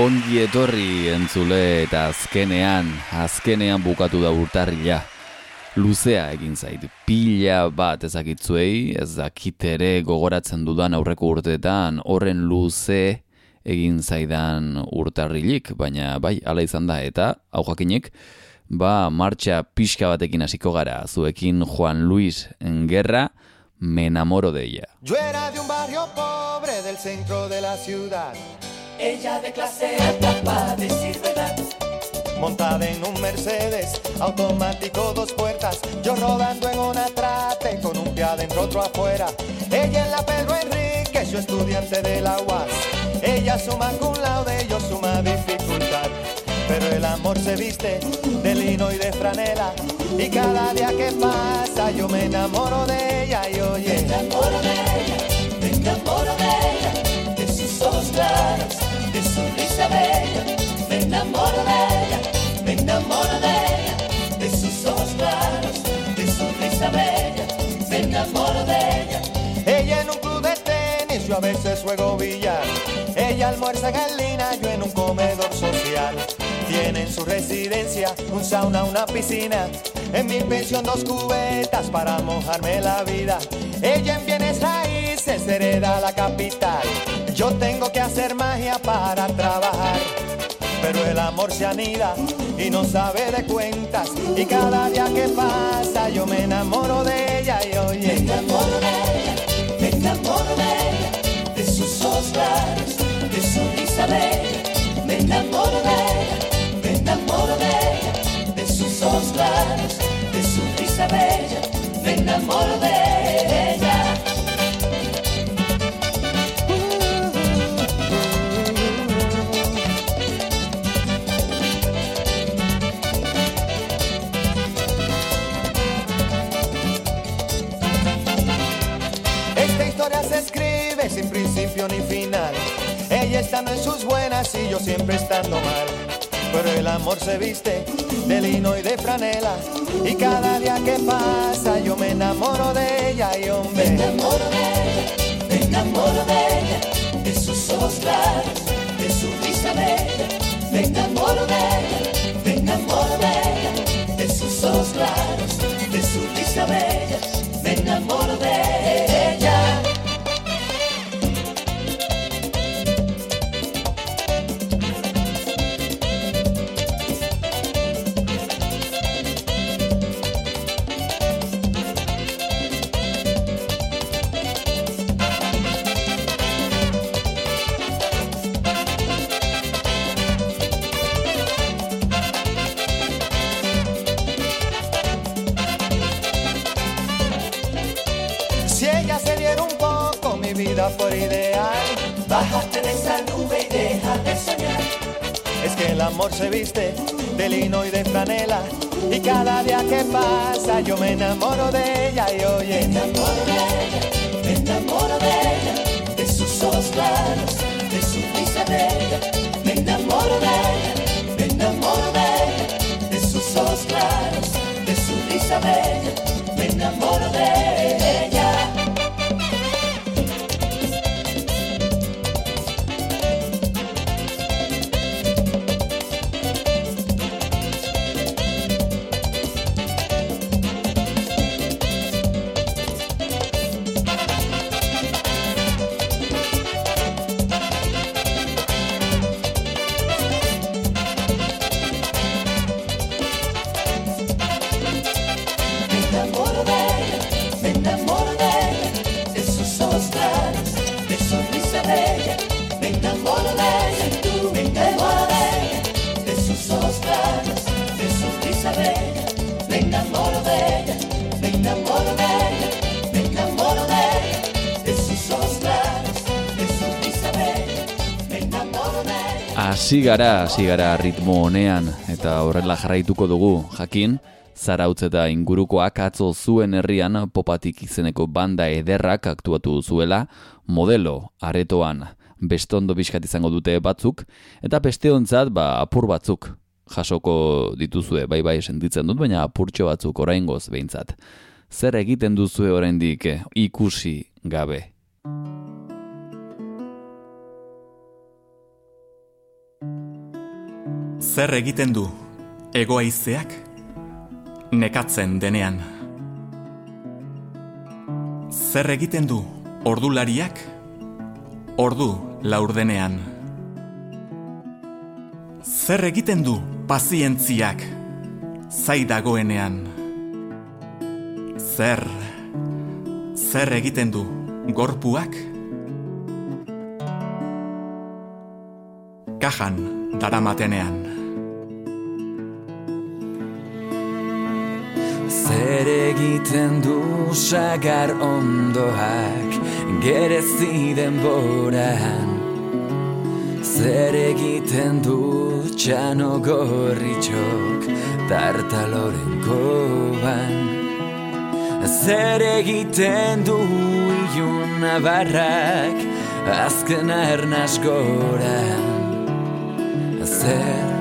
Ongi etorri entzule eta azkenean, azkenean bukatu da urtarrila. Luzea egin zait, pila bat ezakitzuei, ez dakit ere gogoratzen dudan aurreko urteetan, horren luze egin zaidan urtarrilik, baina bai, ala izan da, eta hau jakinek, ba, martxa pixka batekin hasiko gara, zuekin Juan Luis Engerra, me enamoro de ella. Yo era de un barrio pobre del centro de la ciudad, Ella de clase alta para decir verdad. montada en un Mercedes automático dos puertas, yo rodando en una trate con un pie adentro otro afuera. Ella en la Pedro Enrique, yo estudiante de la UAS. Ella suma con laude, yo suma dificultad. Pero el amor se viste de lino y de franela y cada día que pasa yo me enamoro de ella y Me oye. enamoro de ella, me enamoro de ella, de sus ojos claros, Me enamoro de ella, me enamoro de ella, de sus ojos claros, de su risa bella. Me enamoro de ella. Ella en un club de tenis, yo a veces juego billar. Ella almuerza en lina, yo en un comedor social. Tiene en su residencia un sauna, una piscina. En mi pensión dos cubetas para mojarme la vida. Ella en bienes raíces hereda la capital. Yo tengo que hacer magia para trabajar. Pero el amor se anida y no sabe de cuentas. Y cada día que pasa yo me enamoro de ella y Me oye. enamoro de ella, me enamoro de ella, de sus ojos claros, de su risa bella. Me enamoro de ella, me enamoro de ella, de sus ojos claros, de su risa bella. Me enamoro de ella. Ni final. Ella estando en sus buenas y yo siempre estando mal. Pero el amor se viste de lino y de franela. Y cada día que pasa yo me enamoro de ella y Me hombre. enamoro de ella, me enamoro de ella, de sus ojos claros, de su risa bella. Me enamoro de ella, me enamoro de ella, de sus ojos claros, de su risa bella. Un poco, mi vida fuera ideal. Bájate de esa nube y deja de soñar. Es que el amor se viste de lino y de franela. Y cada día que pasa yo me enamoro de ella y Me oye. enamoro de ella, me enamoro de ella, de sus ojos claros, de su risa bella. Me enamoro de ella, me enamoro de ella, de sus ojos claros, de su risa bella. Me enamoro de ella. Hasi gara, hasi gara ritmo honean, eta horrela jarraituko dugu, jakin, zarautz eta ingurukoak atzo zuen herrian popatik izeneko banda ederrak aktuatu zuela, modelo, aretoan, bestondo bizkat izango dute batzuk, eta besteontzat ba, apur batzuk jasoko dituzue, bai bai sentitzen dut, baina apurtxo batzuk oraingoz behintzat. Zer egiten duzue oraindik eh, ikusi gabe? Zer egiten du egoaizeak nekatzen denean? Zer egiten du ordulariak ordu laurdenean? Zer egiten du pazientziak zai dagoenean? Zer, zer egiten du gorpuak? Kajan daramatenean. Zer egiten du sagar ondoak? Gerezi denboran Zer egiten du txano gorritxok tartaloren koban? Zer egiten du ilun abarrak azken arnaz goran. Zer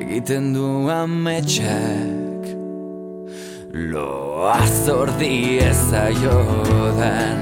egiten du ametsak Loa zordi ezaiodan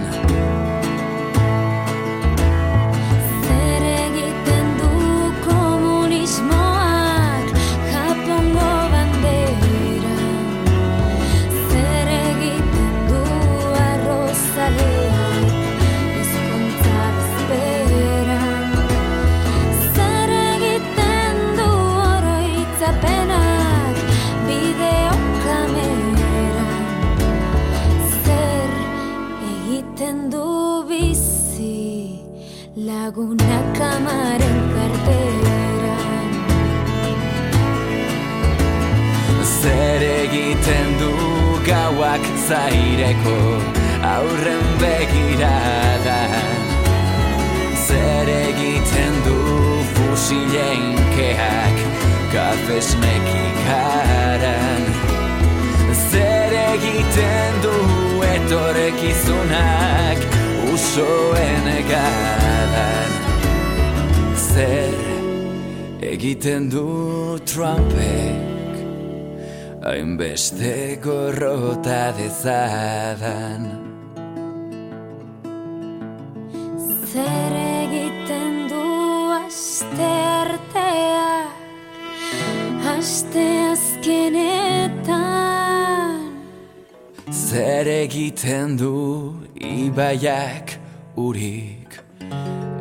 gorrota dezadan Zer egiten du aste arteak Aste azkenetan? Zer egiten du ibaiak urik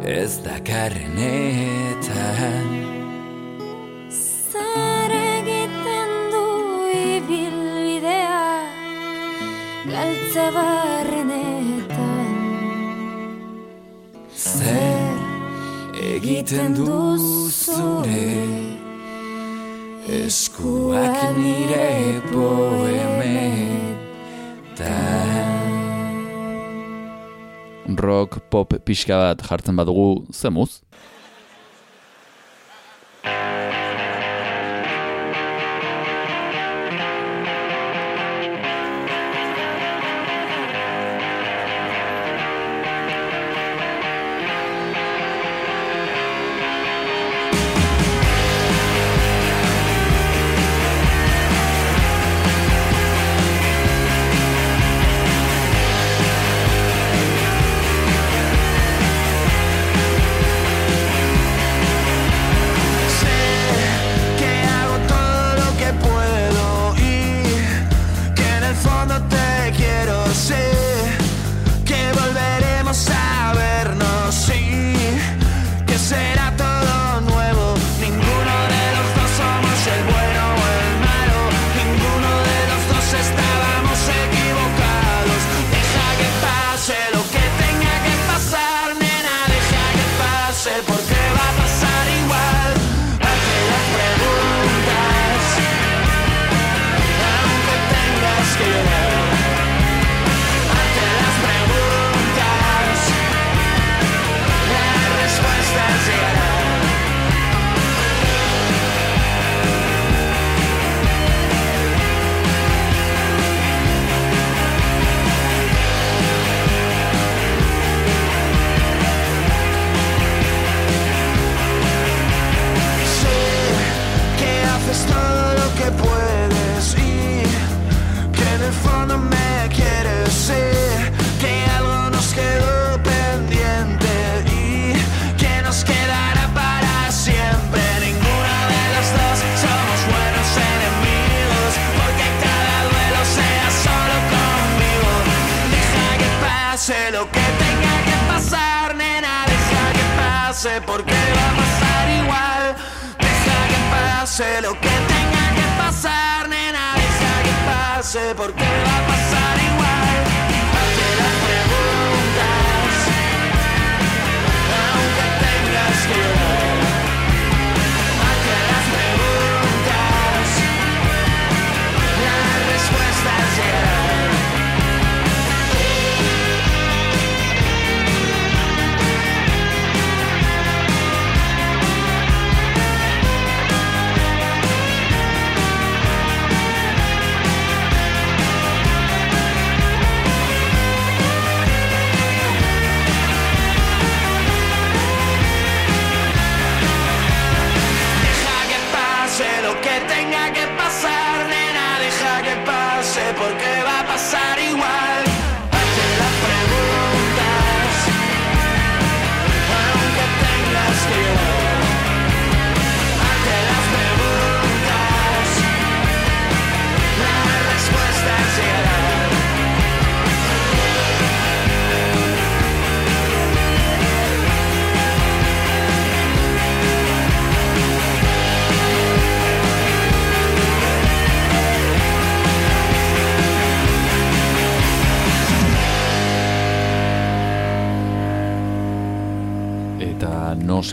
ez dakarrenetan Galtze barrenetan. Zer egiten du zure eskuak nire poemetan. Rock, pop, pixka bat jartzen badugu, zemuz?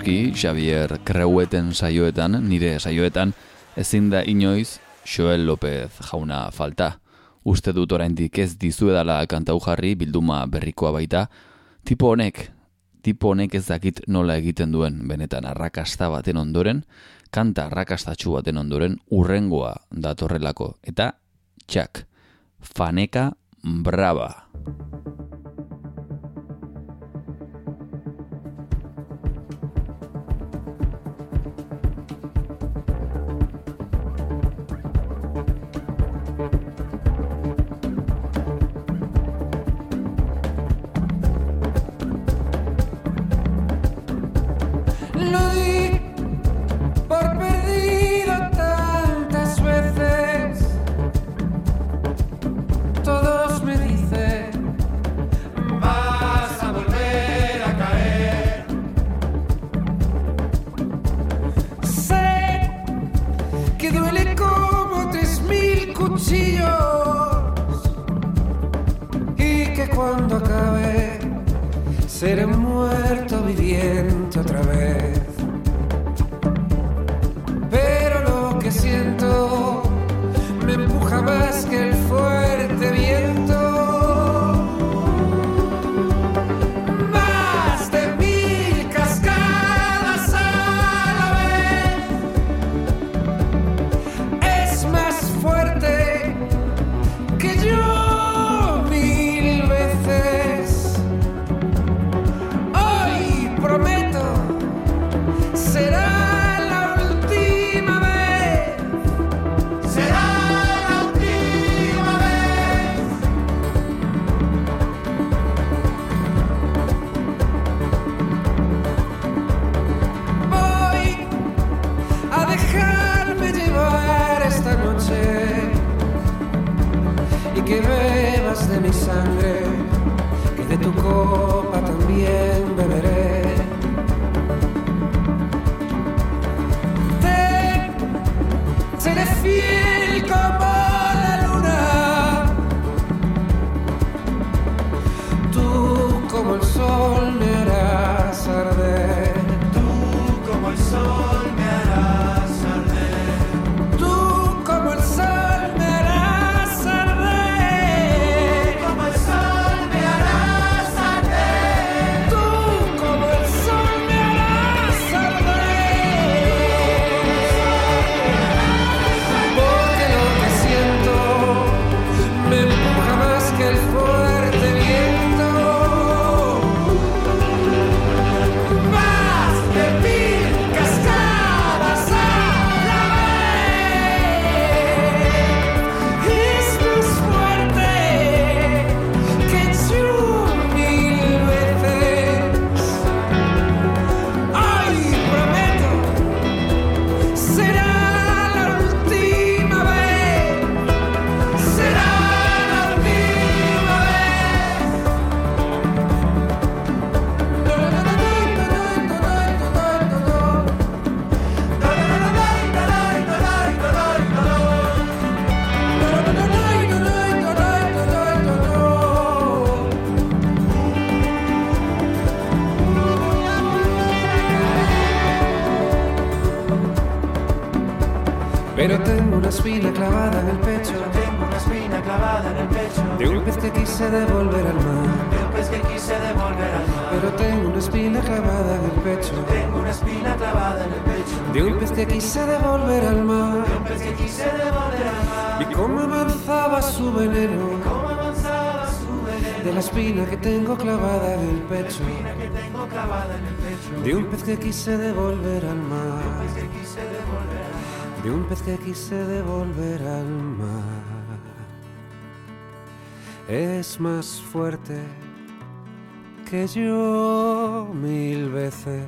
noski Xavier Kreueten saioetan, nire saioetan, ezin da inoiz Joel López jauna falta. Uste dut oraindik ez dizuedala kantau jarri bilduma berrikoa baita, tipo honek, tipo honek ez dakit nola egiten duen benetan arrakasta baten ondoren, kanta arrakastatxu baten ondoren urrengoa datorrelako, eta txak, faneka brava. quise devolver al mar. De un pez que quise devolver al mar. Es más fuerte que yo mil veces.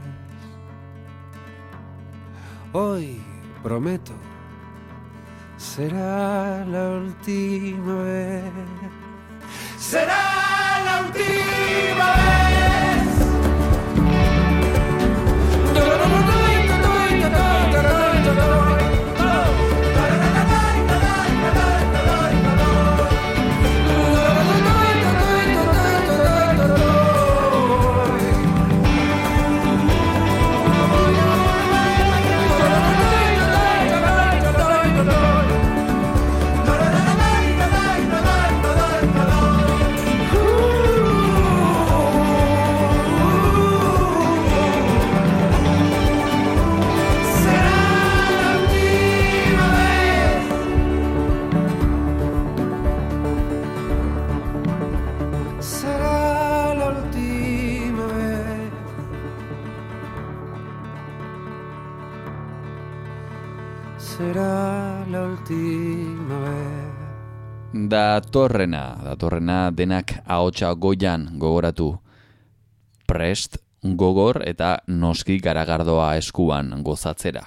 Hoy prometo, será la última vez. Será la última vez. datorrena, datorrena denak ahotsa goian gogoratu. Prest, gogor eta noski garagardoa eskuan gozatzera.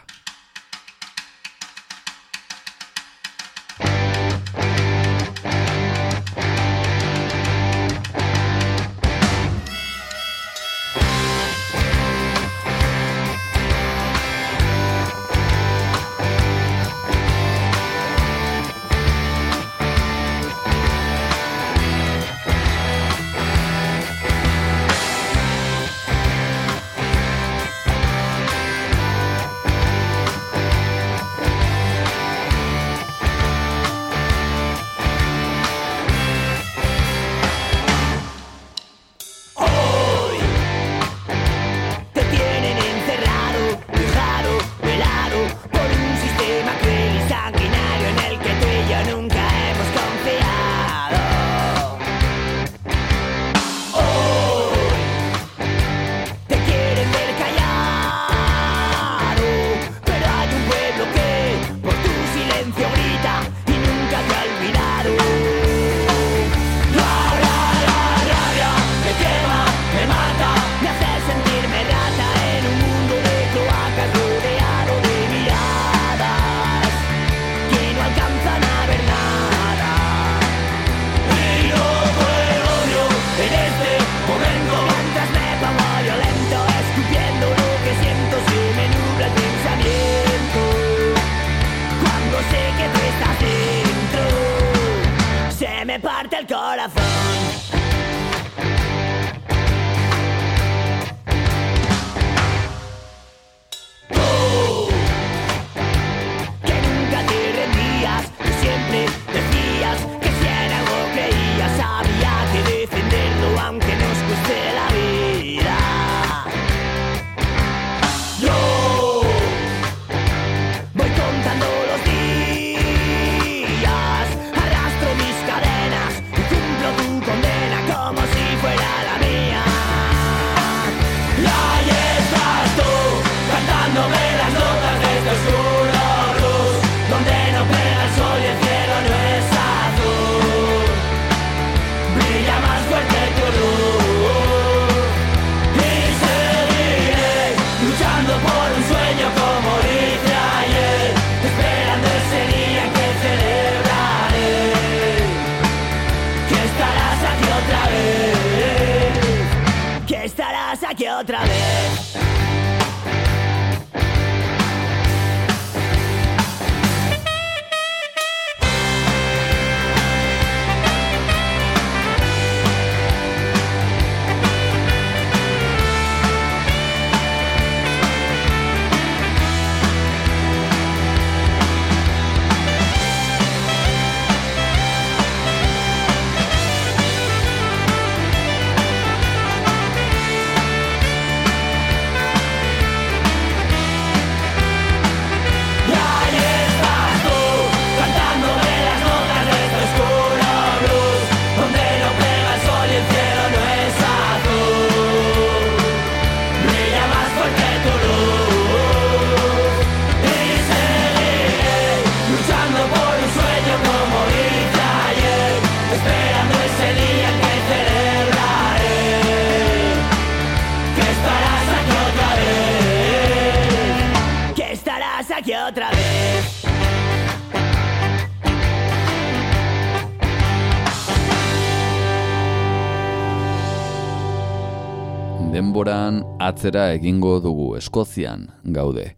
Denboran atzera egingo dugu Eskozian gaude.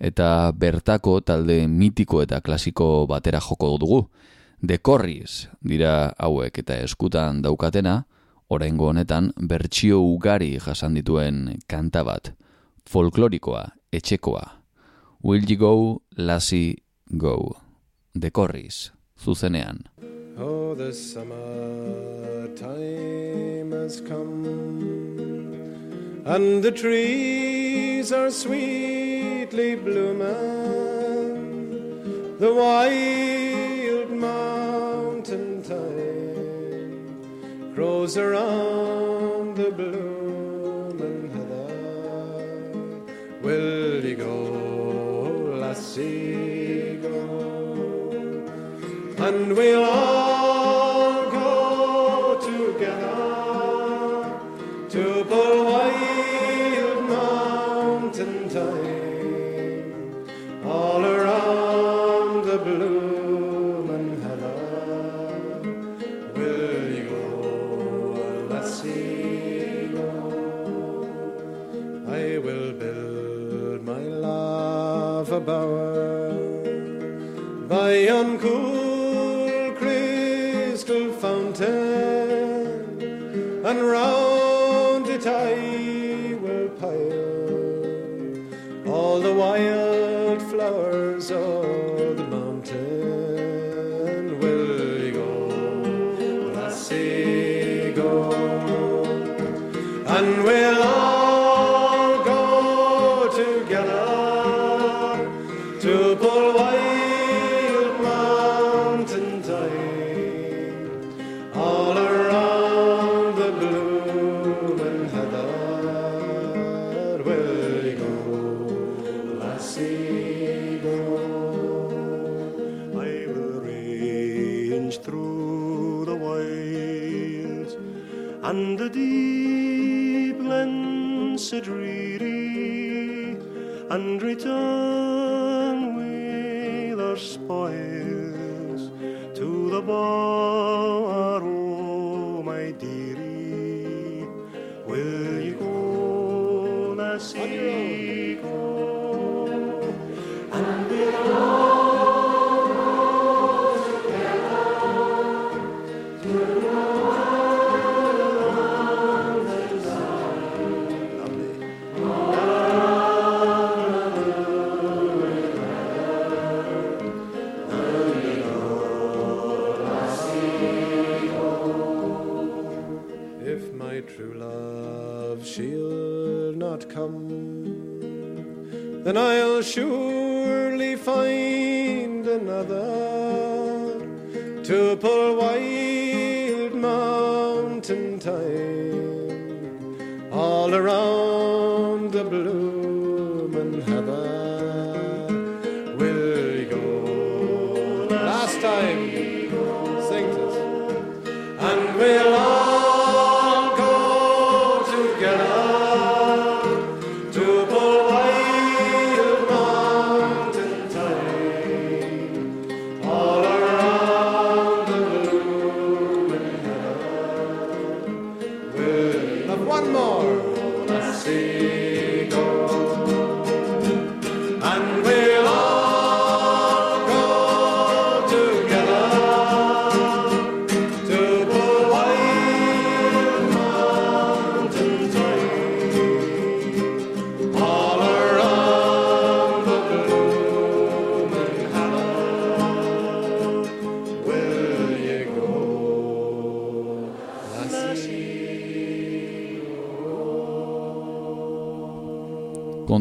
Eta bertako talde mitiko eta klasiko batera joko dugu. The Corris dira hauek eta eskutan daukatena, oraingo honetan bertsio ugari jasan dituen kanta bat, folklorikoa, etxekoa. Will you go, lassie, go. The Corris, zuzenean. Oh, the summer time has come, and the trees are sweetly blooming. The wild mountain thyme grows around the blooming heather. Will you go, lassie, go? and we'll all by yon cool crystal fountain, and round not come, then I'll surely find another to pull wild mountain thyme all around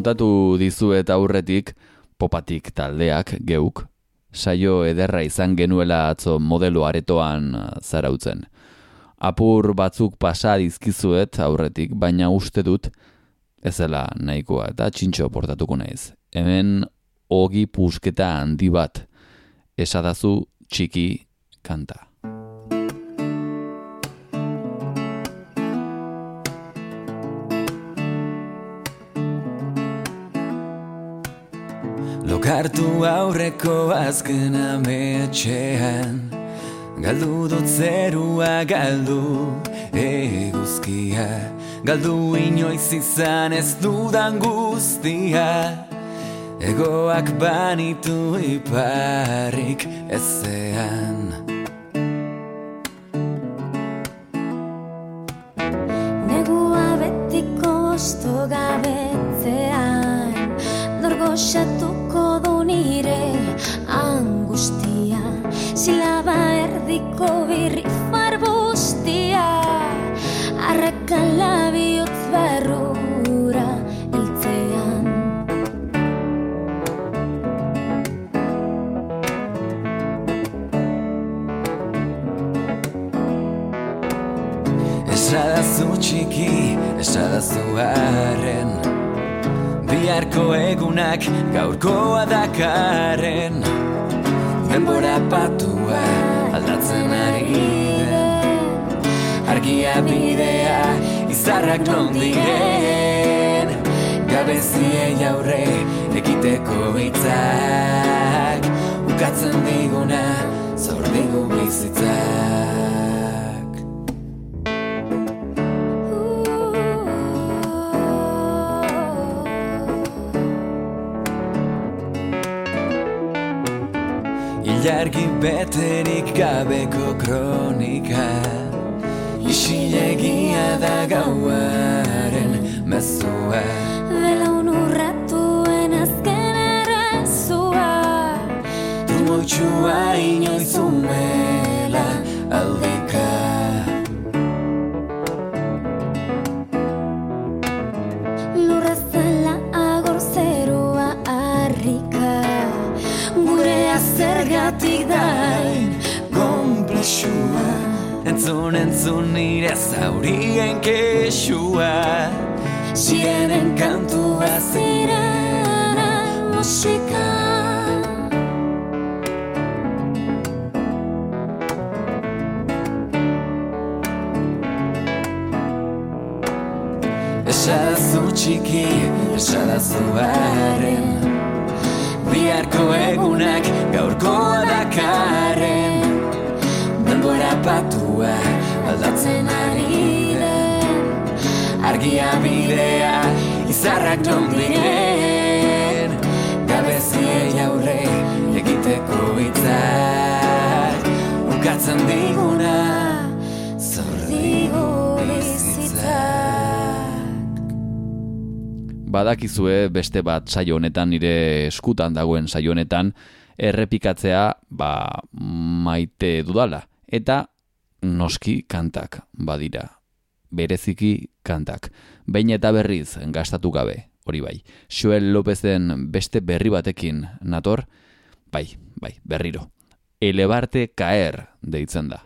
Kontatu dizuet aurretik popatik taldeak geuk saio ederra izan genuela atzo modelo aretoan uh, zarautzen. Apur batzuk pasa dizkizuet aurretik, baina uste dut ezela nahikoa eta txintxo portatuko naiz. Hemen ogi pusketa handi bat esadazu txiki kanta. Lokartu aurreko azken ametxean. Galdu dut zerua galdu eguzkia. Galdu inoiz izan ez dudan guztia. Egoak banitu iparrik ezean Ilargi beterik gabeko kronika. Isilegia da gauaren mezua. Belaun urratuen azken errezua Trumoitxua inoiz umela aldika zergatik dain Komplexua Entzun entzun nire zaurien kexua. Sirenen kantua Zirena musika. Esadazu txiki, esadazu haren Biharko egunak gaurkoa dakarren. Denbora patua aldatzen ari den. Argia bidea izarrak non diren. Gabeziei aurre egiteko hitzak. Ukatzen diguna zor digu Badakizue beste bat saio honetan nire eskutan dagoen saio honetan errepikatzea ba, maite dudala. Eta noski kantak badira. Bereziki kantak. Behin eta berriz gastatu gabe, hori bai. Joel Lopezen beste berri batekin nator, bai, bai, berriro. Elebarte kaer deitzen da.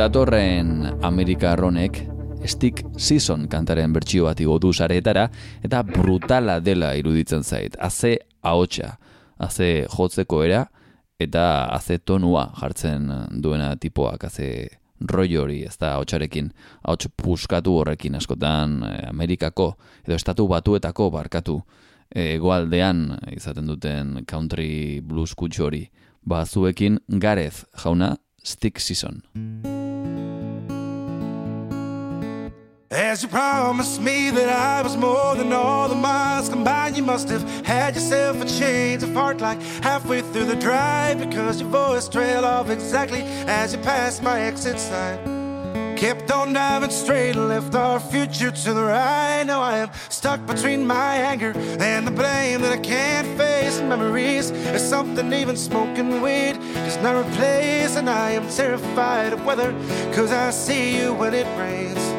Datorren Amerika Arronek Stick Season kantaren bertsio bat igo du sareetara eta brutala dela iruditzen zait. Haze ahotsa, haze jotzeko era eta haze tonua jartzen duena tipoak, haze rollo hori, ez da ahotsarekin, ahots puskatu horrekin askotan eh, Amerikako edo estatu batuetako barkatu eh, hegoaldean izaten duten country blues kutxo hori. Ba, zuekin Gareth jauna Stick Season. As you promised me that I was more than all the miles combined, you must have had yourself a change of heart like halfway through the drive because your voice trailed off exactly as you passed my exit sign. Kept on driving straight left our future to the right. Now I am stuck between my anger and the blame that I can't face. Memories is something even smoking weed does not replace, and I am terrified of weather because I see you when it rains.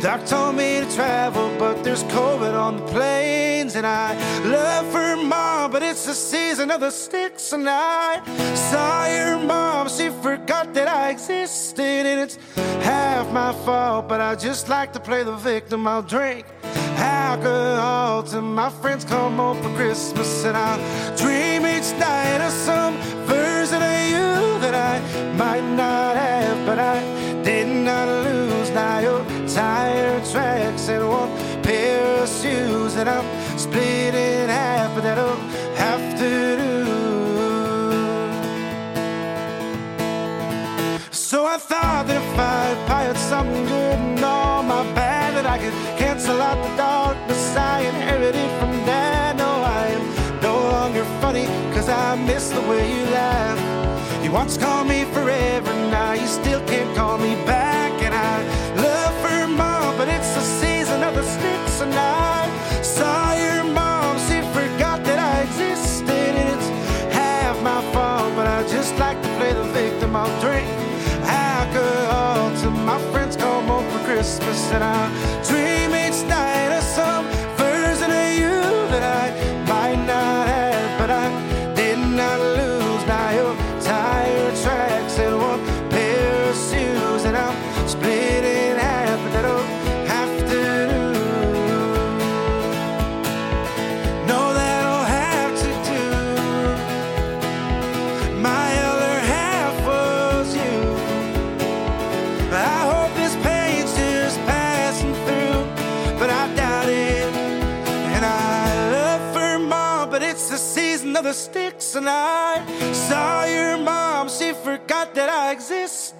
Doc told me to travel, but there's COVID on the planes. And I love her mom, but it's the season of the sticks. And I saw your mom, she forgot that I existed. And it's half my fault, but I just like to play the victim. I'll drink alcohol till my friends come home for Christmas. And I'll dream each night of some version of you that I might not have, but I did not lose. Now tire tracks and one pair of shoes that I'm split in half, but that'll have to do. So I thought that if I piled something good and all my bad, that I could cancel out the darkness I inherited from dad. No, I am no longer funny, cause I miss the way you laugh. You once called me forever, now you still can't call me back. Christmas. And I dream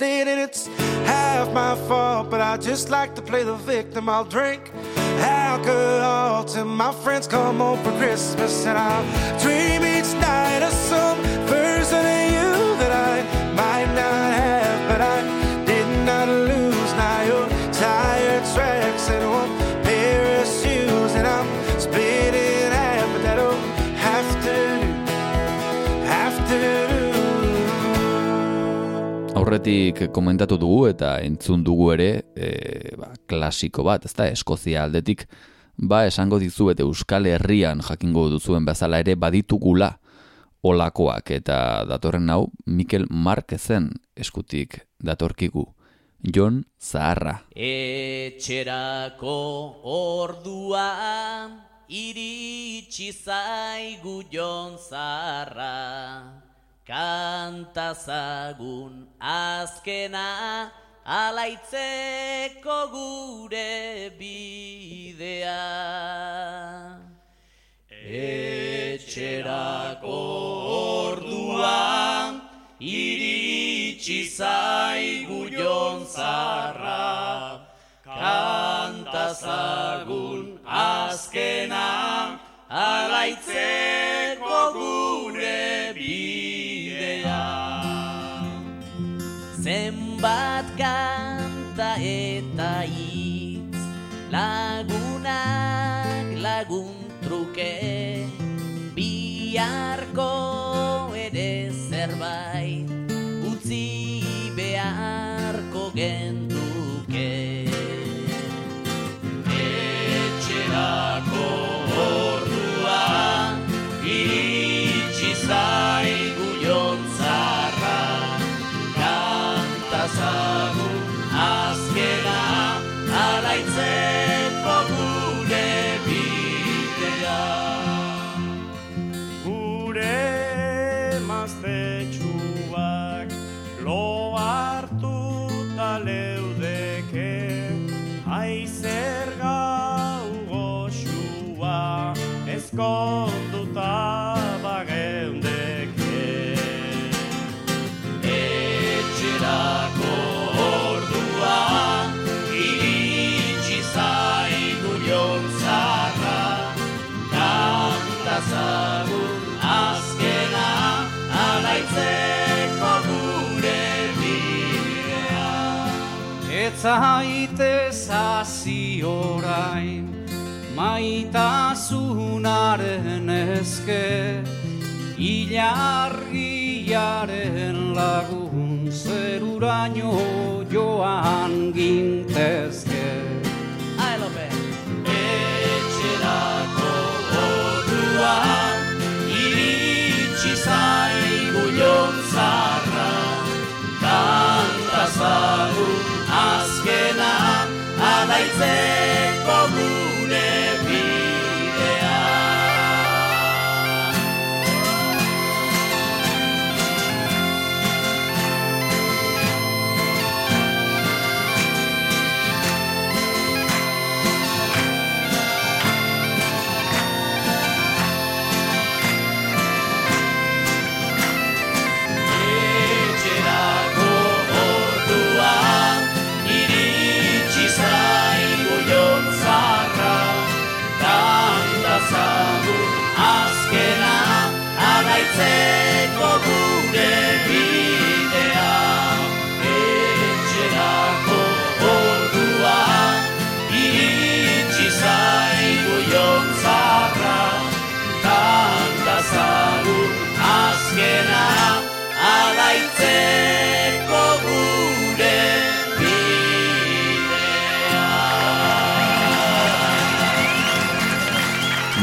existed. And it's half my fault, but I just like to play the victim. I'll drink alcohol till my friends come home for Christmas. And I'll dream Aurretik komentatu dugu eta entzun dugu ere e, ba, klasiko bat, ezta Eskozia aldetik, ba esango dizuet Euskal Herrian jakingo duzuen bezala ere baditugula olakoak eta datorren hau Mikel Marquezen eskutik datorkigu. Jon Zaharra. Etxerako ordua iritsi zaigu jon zarra Kantazagun azkena alaitzeko gure bidea. Etxerako orduan iritsi zaigu jon zarra Kantazagun azkena alaitzeko gure Zenbat kanta eta hitz. Lagunak lagun truke biharko ezkonduta bageundeke Etxerako ordua iritsi zaigu jontzarra. Kantazagun azkena alaitzeko gure bidea. Ez zaitez hasi orain maitasunaren eske Ilargiaren lagun zeruraino joan gintezke Ai, Lope! Etxerako ordua iritsi zaigu jontzarra kantazagun azkena alaitzeko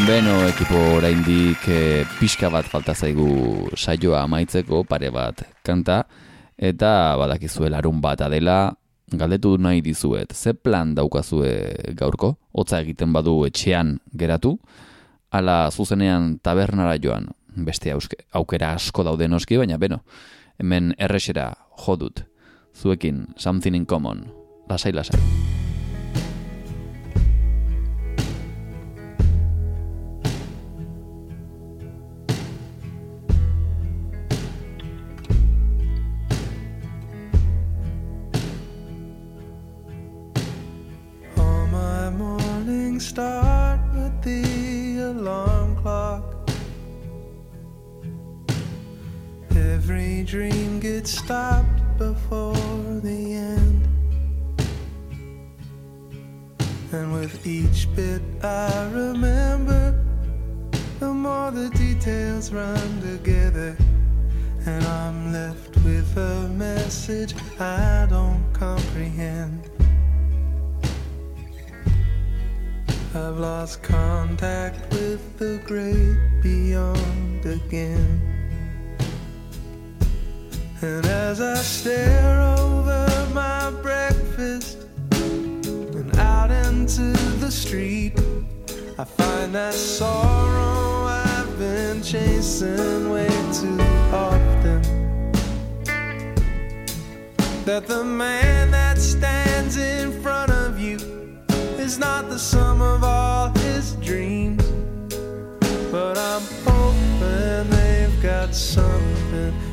Beno, ekipo oraindik e, pixka bat falta zaigu saioa amaitzeko, pare bat kanta, eta badakizue larun bat adela, galdetu nahi dizuet, ze plan daukazue gaurko? Hotza egiten badu etxean geratu, ala zuzenean tabernara joan, beste auske, aukera asko daude noski, baina beno, hemen erresera jodut, zuekin, something in common, lasai lasai. Dream gets stopped before the end. And with each bit I remember, the more the details run together. And I'm left with a message I don't comprehend. I've lost contact with the great beyond again. And as I stare over my breakfast and out into the street, I find that sorrow I've been chasing way too often. That the man that stands in front of you is not the sum of all his dreams. But I'm hoping they've got something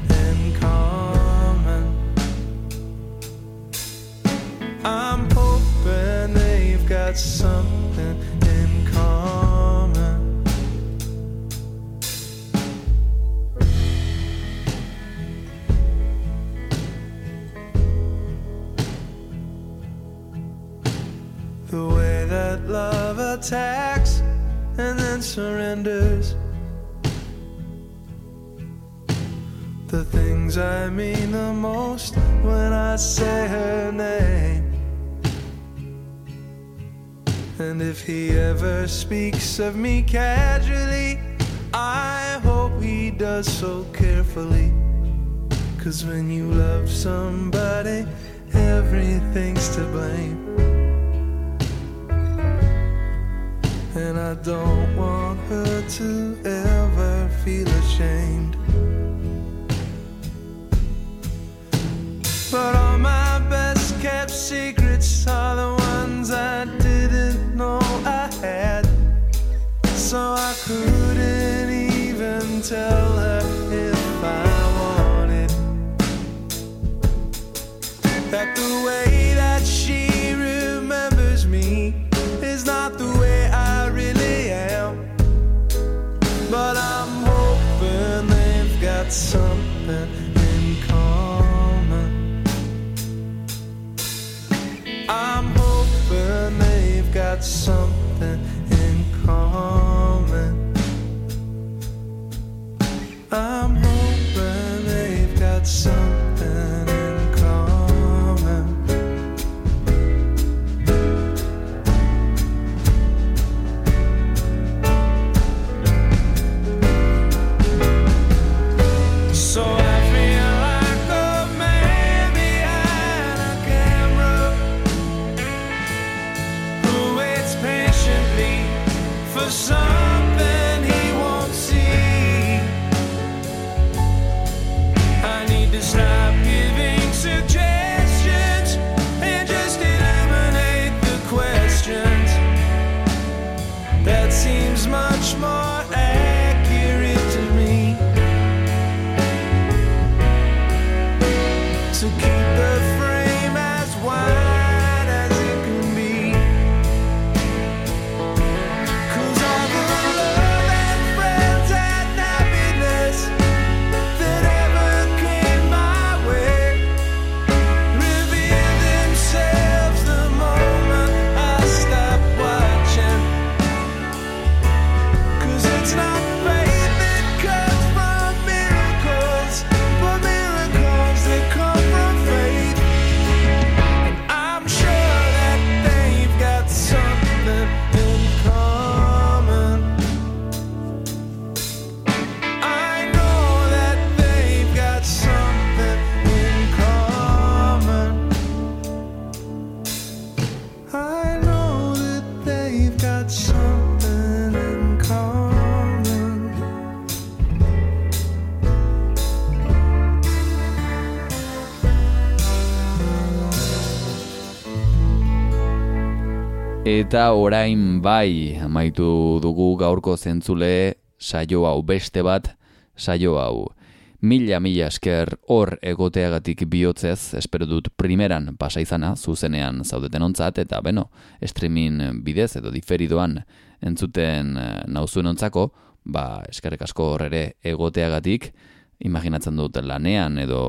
attacks and then surrenders. The things I mean the most when I say her name. And if he ever speaks of me casually, I hope he does so carefully. Cause when you love somebody, everything's to blame. And I don't want her to ever feel ashamed. But all my best kept secrets are the ones I didn't know I had. So I couldn't even tell her Eta orain bai, amaitu dugu gaurko zentzule saio hau beste bat, saio hau. Mila mila esker hor egoteagatik bihotzez, espero dut primeran pasa izana, zuzenean zaudeten ontzat, eta beno, streaming bidez edo diferidoan entzuten eh, nauzuen ontzako, ba, eskerrik asko hor ere egoteagatik, imaginatzen dut lanean edo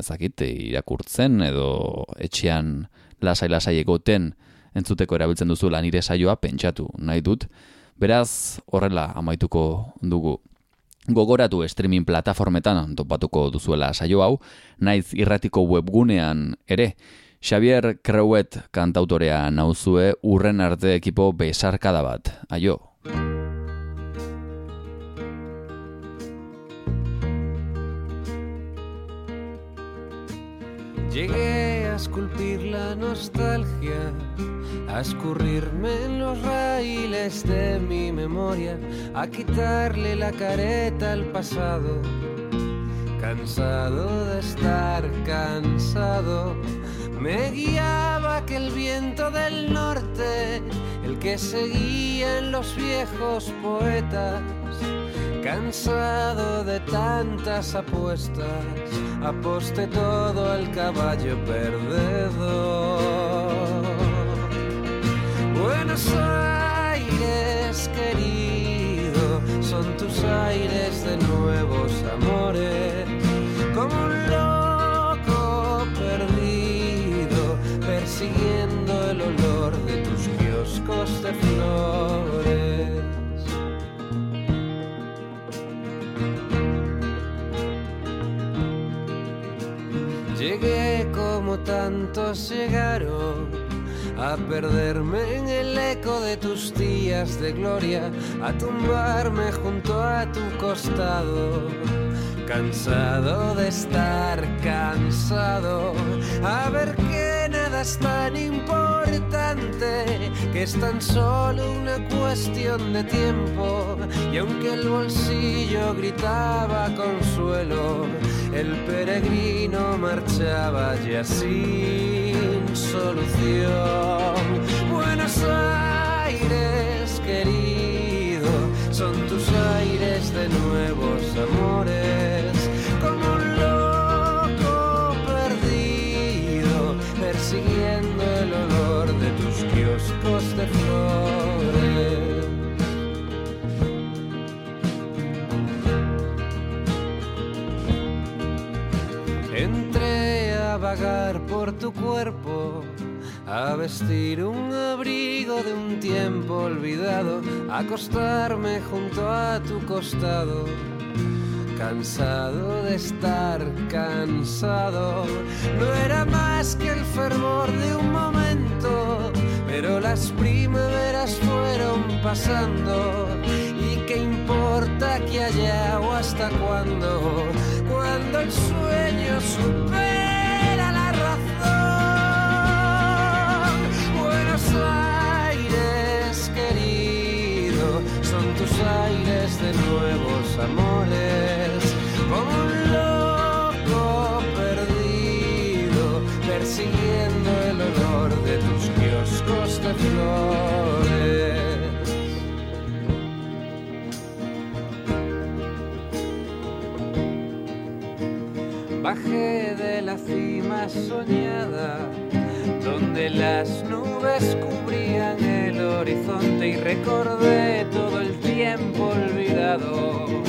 ezakite irakurtzen edo etxean lasai-lasai egoten entzuteko erabiltzen duzu nire saioa pentsatu nahi dut. Beraz, horrela amaituko dugu. Gogoratu streaming plataformetan topatuko duzuela saio hau, naiz irratiko webgunean ere, Xavier Creuet kantautorea nauzue urren arte ekipo besarkada bat. Aio! Llegué a esculpir la nostalgia, a escurrirme en los raíles de mi memoria, a quitarle la careta al pasado. Cansado de estar cansado, me guiaba aquel viento del norte, el que seguía en los viejos poetas. Cansado de tantas apuestas, aposté todo al caballo perdedor. Buenos Aires, querido, son tus aires de nuevos amores. Como un loco perdido, persiguiendo el olor de tus kioscos de flores. Tantos llegaron a perderme en el eco de tus días de gloria, a tumbarme junto a tu costado. Cansado de estar cansado, a ver que nada es tan importante, que es tan solo una cuestión de tiempo. Y aunque el bolsillo gritaba consuelo, el peregrino marchaba ya sin solución. Buenos Aires, querido, son tus aires de nuevos amores. Vagar por tu cuerpo, a vestir un abrigo de un tiempo olvidado, a acostarme junto a tu costado. Cansado de estar cansado, no era más que el fervor de un momento, pero las primaveras fueron pasando. ¿Y qué importa que haya o hasta cuándo? Cuando el sueño supera Aires, querido, son tus aires de nuevos amores. Como un loco perdido, persiguiendo el olor de tus kioscos de flores. Bajé de la cima soñada, donde las nubes cubrían el horizonte y recordé todo el tiempo olvidado.